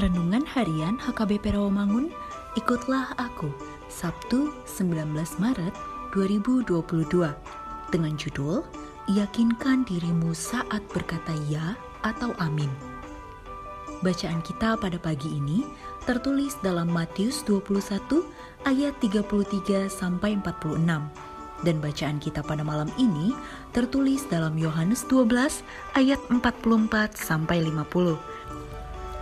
Renungan Harian HKBP Rawamangun, ikutlah aku, Sabtu 19 Maret 2022, dengan judul Yakinkan dirimu saat berkata ya atau amin. Bacaan kita pada pagi ini tertulis dalam Matius 21 ayat 33 sampai 46 dan bacaan kita pada malam ini tertulis dalam Yohanes 12 ayat 44 sampai 50.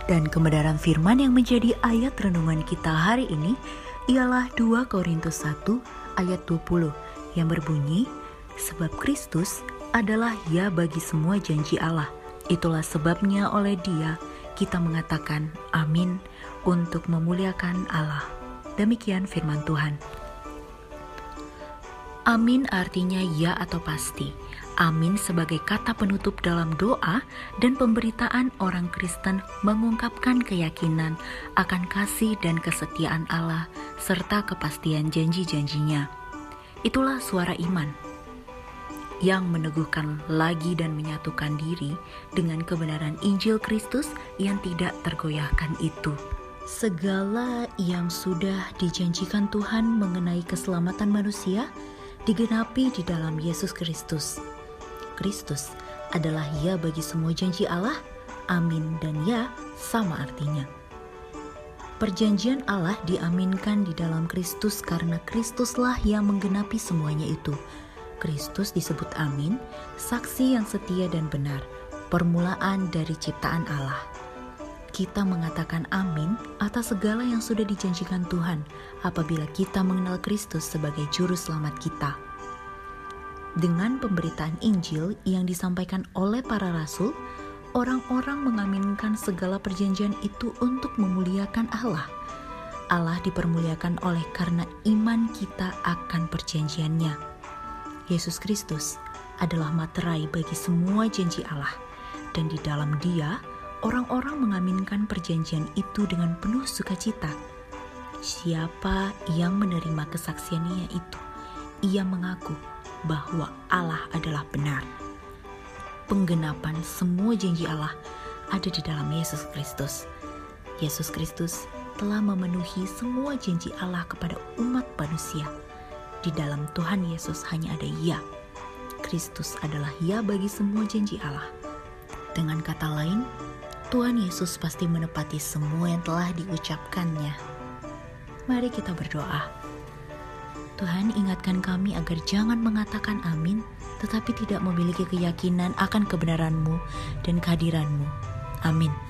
Dan kebenaran firman yang menjadi ayat renungan kita hari ini ialah 2 Korintus 1 ayat 20 yang berbunyi, Sebab Kristus adalah ya bagi semua janji Allah. Itulah sebabnya oleh dia kita mengatakan amin untuk memuliakan Allah. Demikian firman Tuhan. Amin artinya ya atau pasti. Amin sebagai kata penutup dalam doa dan pemberitaan orang Kristen mengungkapkan keyakinan akan kasih dan kesetiaan Allah serta kepastian janji-janjinya. Itulah suara iman yang meneguhkan lagi dan menyatukan diri dengan kebenaran Injil Kristus yang tidak tergoyahkan itu. Segala yang sudah dijanjikan Tuhan mengenai keselamatan manusia digenapi di dalam Yesus Kristus. Kristus adalah ya bagi semua janji Allah, amin dan ya sama artinya. Perjanjian Allah diaminkan di dalam Kristus karena Kristuslah yang menggenapi semuanya itu. Kristus disebut amin, saksi yang setia dan benar, permulaan dari ciptaan Allah. Kita mengatakan amin atas segala yang sudah dijanjikan Tuhan apabila kita mengenal Kristus sebagai juru selamat kita. Dengan pemberitaan Injil yang disampaikan oleh para rasul, orang-orang mengaminkan segala perjanjian itu untuk memuliakan Allah. Allah dipermuliakan oleh karena iman kita akan perjanjiannya. Yesus Kristus adalah materai bagi semua janji Allah, dan di dalam Dia orang-orang mengaminkan perjanjian itu dengan penuh sukacita. Siapa yang menerima kesaksiannya itu, ia mengaku bahwa Allah adalah benar penggenapan semua janji Allah ada di dalam Yesus Kristus. Yesus Kristus telah memenuhi semua janji Allah kepada umat manusia. Di dalam Tuhan Yesus hanya ada ya. Kristus adalah ya bagi semua janji Allah. Dengan kata lain, Tuhan Yesus pasti menepati semua yang telah diucapkannya. Mari kita berdoa. Tuhan ingatkan kami agar jangan mengatakan amin, tetapi tidak memiliki keyakinan akan kebenaran-Mu dan kehadiran-Mu. Amin.